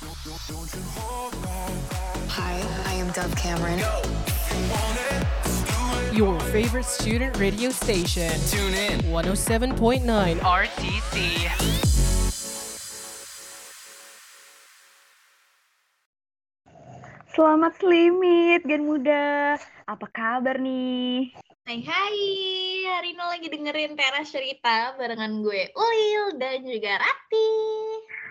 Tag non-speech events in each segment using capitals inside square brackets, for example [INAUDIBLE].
Hi, I am Dove Cameron. Your favorite student radio station. Tune in. 107.9 RTC. Selamat selimit, Gen Muda. Apa kabar nih? Hai hai, hari ini lagi dengerin Teras Cerita barengan gue Ulil dan juga Rati.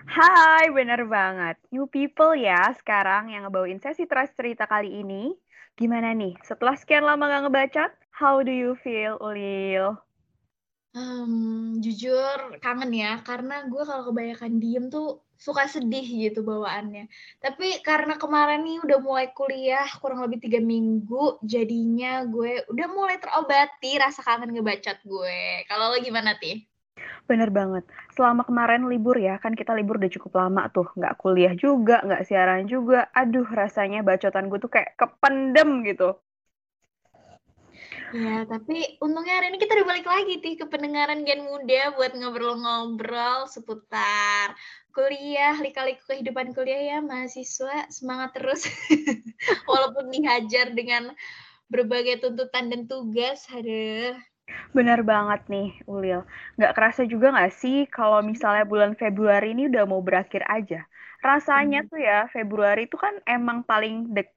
Hai, bener banget. New people ya sekarang yang ngebawain sesi Teras Cerita kali ini. Gimana nih, setelah sekian lama gak ngebacot, how do you feel, Ulil? Hmm, jujur kangen ya, karena gue kalau kebanyakan diem tuh suka sedih gitu bawaannya. Tapi karena kemarin nih udah mulai kuliah kurang lebih tiga minggu, jadinya gue udah mulai terobati rasa kangen ngebacot gue. Kalau lo gimana, Ti? Bener banget. Selama kemarin libur ya, kan kita libur udah cukup lama tuh. Nggak kuliah juga, nggak siaran juga. Aduh, rasanya bacotan gue tuh kayak kependem gitu. Ya, tapi untungnya hari ini kita udah balik lagi nih ke pendengaran Gen Muda buat ngobrol-ngobrol seputar kuliah, lika-liku kehidupan kuliah ya mahasiswa. Semangat terus. [LAUGHS] Walaupun dihajar dengan berbagai tuntutan dan tugas. Aduh. Bener banget nih, Ulil. Nggak kerasa juga nggak sih kalau misalnya bulan Februari ini udah mau berakhir aja? Rasanya Hmm. tuh ya, Februari itu kan emang paling dek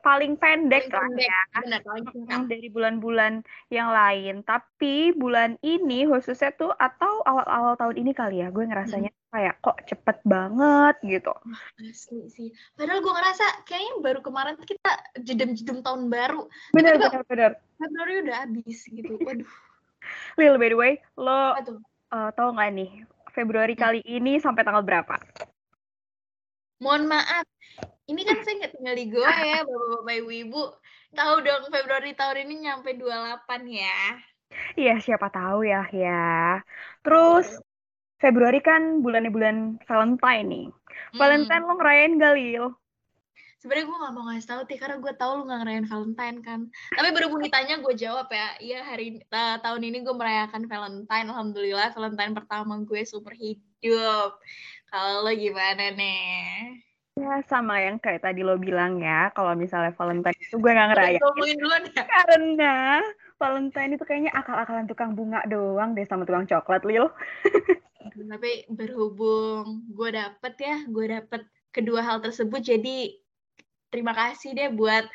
paling pendek Paling lah pendek, ya benar paling dari bulan-bulan yang lain. Tapi bulan ini khususnya tuh atau awal-awal tahun ini kali ya, gue ngerasanya kayak kok cepet banget gitu. Asli sih. Padahal gue ngerasa kayaknya baru kemarin kita jedem-jedem tahun baru. Bener, Tiba-tiba bener, bener. Februari udah habis gitu. [LAUGHS] Waduh, Lil, by the way, lo uh, tau nggak nih, Februari Hmm. kali ini sampai tanggal berapa? Mohon maaf, ini kan saya nggak tinggal di Goa ya, bapak-bapak ibu-ibu. Tahu dong Februari tahun ini nyampe 28 ya. Iya, siapa tahu ya, ya. Terus Februari kan bulannya bulan Valentine nih. Valentine lo ngerayain gak, Lil? Sebenarnya gue gak mau ngasih tahu Ti, karena gue tahu lu gak ngerayain Valentine kan. Tapi berhubung ditanya gue jawab ya. Iya hari eh, tahun ini gue merayakan Valentine. Alhamdulillah Valentine pertama gue super hidup. Kalau lo gimana nih? Ya, sama yang kayak tadi lo bilang ya, kalau misalnya Valentine itu gue gak ngerayain. ngomongin duluan ya. Karena Valentine itu kayaknya akal-akalan tukang bunga doang deh sama tukang coklat, Lil. Tapi berhubung gue dapet ya, gue dapet kedua hal tersebut. Jadi terima kasih deh buat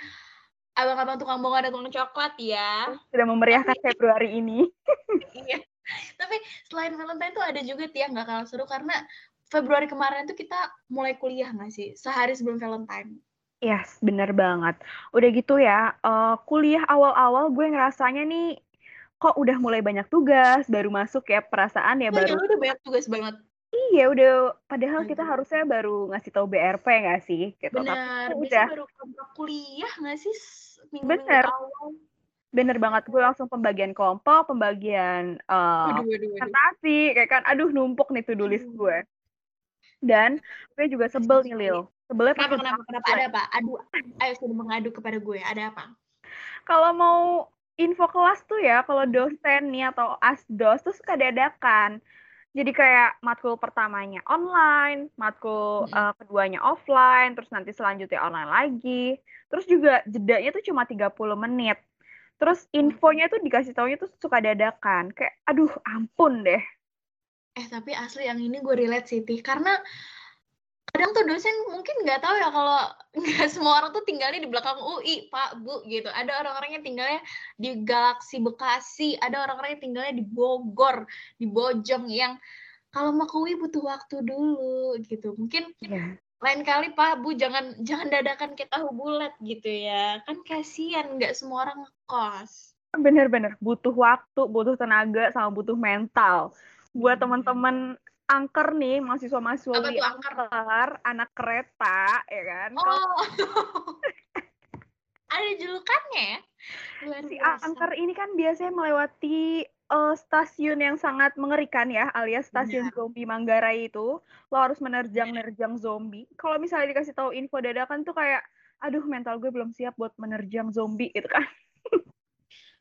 abang-abang tukang bunga dan tukang coklat ya. Sudah memeriahkan Februari ini. Iya. Tapi selain Valentine tuh ada juga tiang nggak kalah seru karena Februari kemarin tuh kita mulai kuliah nggak sih? Sehari sebelum Valentine. Yes, bener banget. Udah gitu ya, eh, kuliah awal-awal gue ngerasanya nih, kok udah mulai banyak tugas, baru masuk ya perasaan ya Oh, baru ya udah banyak tugas banget. Iya udah, padahal kita Aduh. harusnya baru ngasih tahu BRP nggak sih? Gitu. Tapi Bener. itu Biasanya udah baru kuliah nggak sih? Minggu-minggu bener, awal. bener banget. Gue langsung pembagian kelompok, pembagian eh Waduh, waduh, waduh. presentasi, kayak kan, aduh numpuk nih to-do list Hmm. gue. Dan gue juga sebel nih Lil. Sebelnya Kenapa, kenapa, kenapa? Ada apa? Aduh, ayo sudah mengadu kepada gue. Ada apa? Kalau mau info kelas tuh ya, kalau dosen nih atau asdos tuh suka dadakan. Jadi kayak matkul pertamanya online, matkul Mm-mm. eh, keduanya offline, terus nanti selanjutnya online lagi. Terus juga jedanya tuh cuma 30 menit. Terus infonya tuh dikasih taunya tuh suka dadakan. Kayak aduh ampun deh. Eh, tapi asli yang ini gue relate sih, Tih. Karena kadang tuh dosen mungkin nggak tahu ya kalau [LAUGHS] nggak semua orang tuh tinggalnya di belakang UI, Pak, Bu, gitu. Ada orang-orang yang tinggalnya di Galaksi Bekasi, ada orang-orang yang tinggalnya di Bogor, di Bojong yang kalau mau ke UI butuh waktu dulu gitu. Mungkin Iya. lain kali Pak, Bu, jangan jangan dadakan kita tahu bulat gitu ya. Kan kasihan nggak semua orang ngekos. Bener-bener butuh waktu, butuh tenaga, sama butuh mental. Buat teman-teman angker nih, mahasiswa-mahasiswa tuh angker? angker, anak kereta, ya kan? Oh, [LAUGHS] ada julukannya ya? Luar si biasa. angker ini kan biasanya melewati eh, stasiun yang sangat mengerikan ya, alias stasiun Benar. zombie Manggarai itu. Lo harus menerjang-nerjang zombie. Kalau misalnya dikasih tahu info dadakan tuh kayak, aduh mental gue belum siap buat menerjang zombie gitu kan.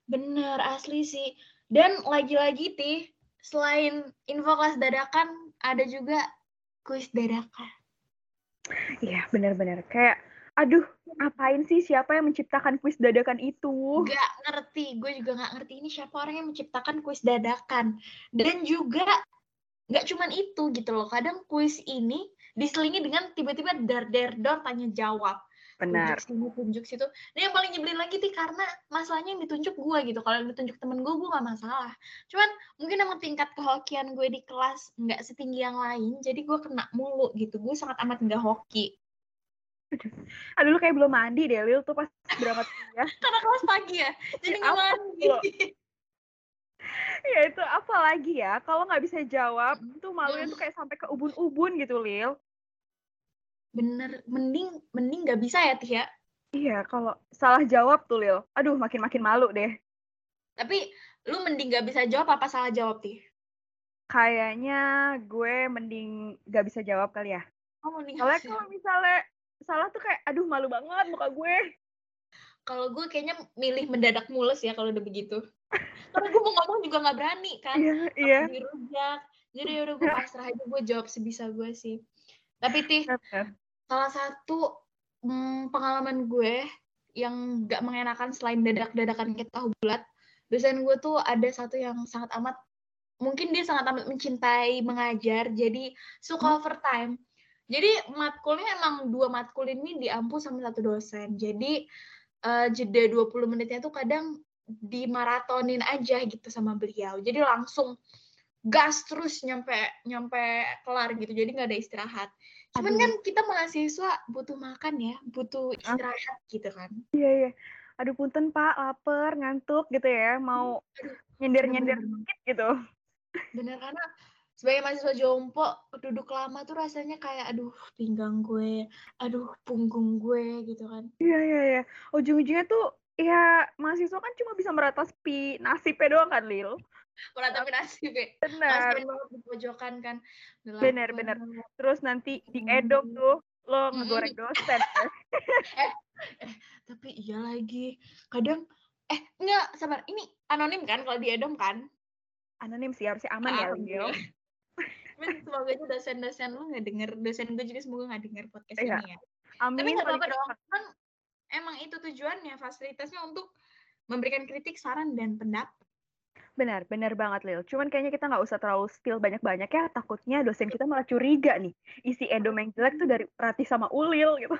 Bener, asli sih. Dan lagi-lagi, Tih, selain info kelas dadakan, ada juga kuis dadakan. Iya, benar-benar. Kayak, aduh, ngapain sih siapa yang menciptakan kuis dadakan itu? Gak ngerti, gue juga gak ngerti ini siapa orang yang menciptakan kuis dadakan. Dan juga gak cuman itu gitu loh, kadang kuis ini diselingi dengan tiba-tiba dar der dor tanya jawab. Benar. Tunjuk sini, tunjuk situ. Nah yang paling nyebelin lagi sih karena masalahnya yang ditunjuk gue gitu. Kalau yang ditunjuk temen gue, gue gak masalah. Cuman mungkin emang tingkat kehokian gue di kelas nggak setinggi yang lain, jadi gue kena mulu gitu. Gue sangat amat nggak hoki. Aduh, lu kayak belum mandi deh, Lil tuh pas berangkat [LAUGHS] kuliah. Karena kelas pagi ya, jadi nggak mandi. ya itu apa lagi ya, kalau nggak bisa jawab, tuh malunya tuh kayak sampai ke ubun-ubun gitu, Lil. Bener, mending mending nggak bisa ya Tia. Iya, kalau salah jawab tuh, Lil. Aduh, makin-makin malu deh. Tapi lu mending nggak bisa jawab apa salah jawab Tia? Kayaknya gue mending nggak bisa jawab kali ya. Oh, mending Soalnya kalau misalnya salah tuh kayak, aduh malu banget muka gue. Kalau gue kayaknya milih mendadak mules ya kalau udah begitu. Karena gue mau ngomong juga nggak berani kan. Iya, iya. dirujak. Jadi udah gue pasrah aja gue jawab sebisa gue sih. Tapi Tih. Salah satu mm, pengalaman gue yang gak mengenakan selain dadak-dadakan kita bulat, dosen gue tuh ada satu yang sangat amat mungkin dia sangat amat mencintai mengajar, jadi suka overtime. Jadi matkulnya emang dua matkul ini diampu sama satu dosen. Jadi eh, jeda 20 menitnya tuh kadang dimaratonin aja gitu sama beliau. Jadi langsung gas terus nyampe nyampe kelar gitu. Jadi nggak ada istirahat. Cuman Aduh. kan kita mahasiswa butuh makan ya, butuh istirahat gitu kan. Iya, iya. Aduh punten Pak, lapar, ngantuk gitu ya, mau nyender-nyender Bener-bener. dikit gitu. Bener karena sebagai mahasiswa jompo duduk lama tuh rasanya kayak aduh pinggang gue, aduh punggung gue gitu kan. Iya, iya, iya. Ujung-ujungnya tuh ya mahasiswa kan cuma bisa meratapi nasibnya doang kan, Lil. Meratapi nasib ya. Benar. Di pojokan kan. Lapar. bener. Terus nanti diedok tuh lo Mm-mm. ngegoreng dosen. ya. [LAUGHS] Tapi iya lagi. Kadang eh enggak sabar. Ini anonim kan kalau di Edom kan? Anonim sih harusnya aman ya. Tapi [LAUGHS] semoga aja dosen-dosen lu nggak denger, dosen gue juga semoga nggak denger podcast Iya. ini ya. Amin. Tapi nggak apa-apa dong, kan emang itu tujuannya, fasilitasnya untuk memberikan kritik, saran, dan pendapat. Benar, benar banget, Lil. Cuman kayaknya kita nggak usah terlalu spill banyak-banyak ya. Takutnya dosen kita malah curiga nih. Isi edom yang jelek tuh dari Rati sama Ulil gitu.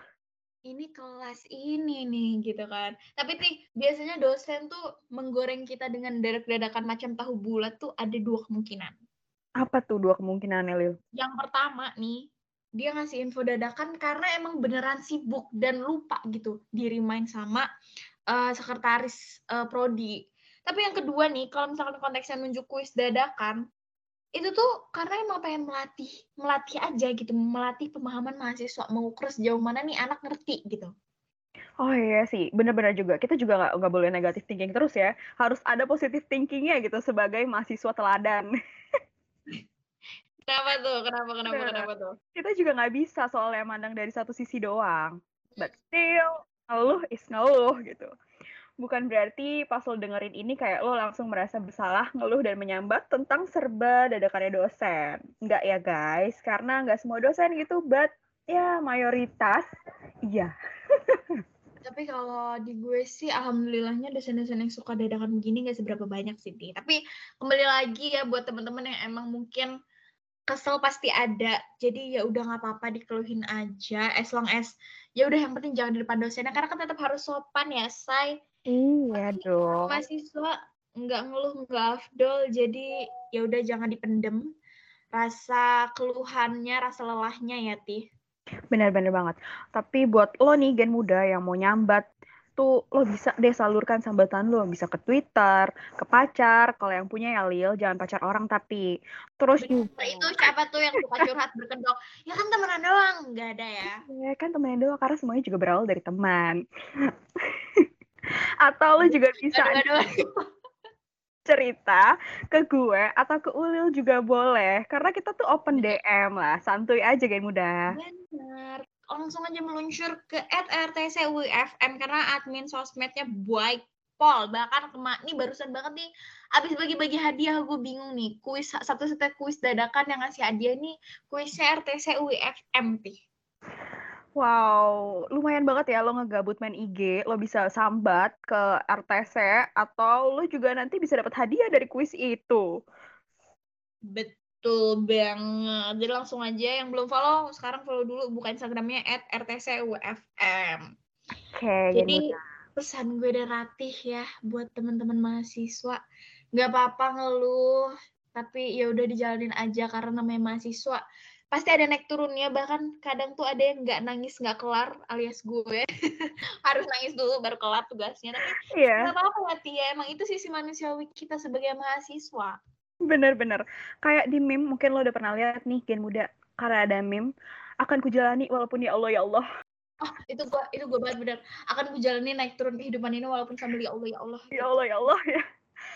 Ini kelas ini nih, gitu kan. Tapi nih, biasanya dosen tuh menggoreng kita dengan dadak-dadakan macam tahu bulat tuh ada dua kemungkinan. Apa tuh dua kemungkinannya, Lil? Yang pertama nih, dia ngasih info dadakan karena emang beneran sibuk dan lupa gitu di remind sama eh, sekretaris eh, prodi. Tapi yang kedua nih, kalau misalkan konteksnya nunjuk kuis dadakan, itu tuh karena emang pengen melatih, melatih aja gitu, melatih pemahaman mahasiswa, mengukur sejauh mana nih anak ngerti gitu. Oh iya sih, benar-benar juga. Kita juga nggak nggak boleh negatif thinking terus ya. Harus ada positif thinkingnya gitu sebagai mahasiswa teladan. [LAUGHS] Kenapa tuh? Kenapa, kenapa, Bener. kenapa tuh? Kita juga nggak bisa soalnya mandang dari satu sisi doang. But still, ngeluh is ngeluh gitu. Bukan berarti pas lo dengerin ini kayak lo langsung merasa bersalah, ngeluh dan menyambat tentang serba dadakannya dosen. Nggak ya guys, karena nggak semua dosen gitu, but ya mayoritas iya. [LAUGHS] Tapi kalau di gue sih, alhamdulillahnya dosen-dosen yang suka dadakan begini gak seberapa banyak sih, Ti. Tapi kembali lagi ya buat teman-teman yang emang mungkin kesel pasti ada. Jadi ya udah nggak apa-apa dikeluhin aja. As long as ya udah yang penting jangan di depan dosennya karena kan tetap harus sopan ya, say. Iya dong. Mahasiswa nggak ngeluh nggak afdol, jadi ya udah jangan dipendem rasa keluhannya, rasa lelahnya ya, Ti. Benar-benar banget. Tapi buat lo nih gen muda yang mau nyambat, tuh lo bisa deh salurkan sambatan lo. Bisa ke Twitter, ke pacar. Kalau yang punya ya Lil, jangan pacar orang tapi. Terus juga, Nah, itu siapa tuh yang suka curhat berkedok? Ya kan temenan doang, nggak ada ya. ya kan temennya doang, karena semuanya juga berawal dari teman. [LAUGHS] Atau lo juga bisa Aduh, aduh, [LAUGHS] cerita ke gue atau ke Ulil juga boleh. Karena kita tuh open DM lah, santuy aja gen muda. Bener. Langsung aja meluncur ke @rtcuifm karena admin sosmednya baik pol bahkan kema nih barusan banget nih abis bagi-bagi hadiah gue bingung nih kuis satu set kuis dadakan yang ngasih hadiah nih kuisnya RTC UIFM nih Wow, lumayan banget ya lo ngegabut main IG, lo bisa sambat ke RTC atau lo juga nanti bisa dapat hadiah dari kuis itu. Betul banget. Jadi langsung aja yang belum follow, sekarang follow dulu buka Instagramnya rtcufm. Oke, Jadi pesan gue dari Ratih ya buat teman-teman mahasiswa, nggak apa-apa ngeluh, tapi ya udah dijalanin aja karena namanya mahasiswa pasti ada naik turunnya bahkan kadang tuh ada yang nggak nangis nggak kelar alias gue [LAUGHS] harus nangis dulu baru kelar tugasnya tapi Iya, nggak apa-apa ya Tia emang itu sisi manusiawi kita sebagai mahasiswa bener-bener. Kayak di meme, mungkin lo udah pernah lihat nih, Gen Muda. Karena ada meme, akan kujalani walaupun ya Allah ya Allah. oh itu gue itu gue banget bener akan gue jalani naik turun kehidupan ini walaupun sambil ya Allah ya Allah Ya Allah ya Allah ya.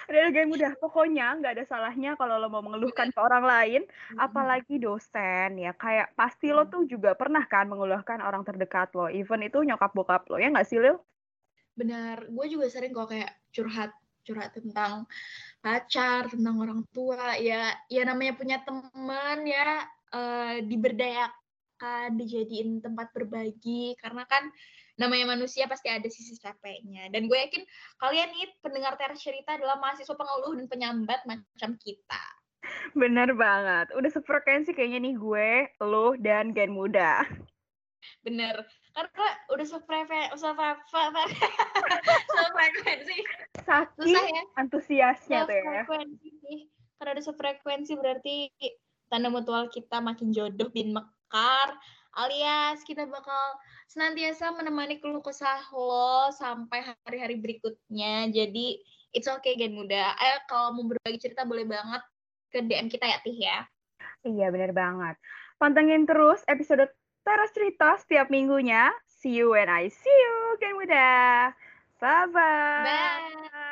Ada Gen Muda, pokoknya nggak ada salahnya kalau lo mau mengeluhkan ke orang lain, apalagi dosen ya. Kayak pasti lo tuh juga pernah kan mengeluhkan orang terdekat lo, even itu nyokap bokap lo, ya nggak sih, Lil? benar gue juga sering kok kayak curhat curhat tentang pacar tentang orang tua ya ya namanya punya teman ya eh, diberdayakan dijadiin tempat berbagi karena kan namanya manusia pasti ada sisi capeknya dan gue yakin kalian nih pendengar teras cerita adalah mahasiswa pengeluh dan penyambat macam kita Bener banget. Udah sefrekuensi kayaknya nih gue, lo, dan Gen Muda. bener karena udah sefrekuensi [LAUGHS] sefrekuensi Saking susah ya antusiasnya tuh ya. karena ada sefrekuensi berarti tanda mutual kita makin jodoh bin mekar alias kita bakal senantiasa menemani keluh kesah lo sampai hari-hari berikutnya jadi it's okay gen muda eh kalau mau berbagi cerita boleh banget ke DM kita ya Tih ya Iya, bener banget. Pantengin terus episode Teras Cerita setiap minggunya. See you when I see you, Gen Muda. Bye-bye. bye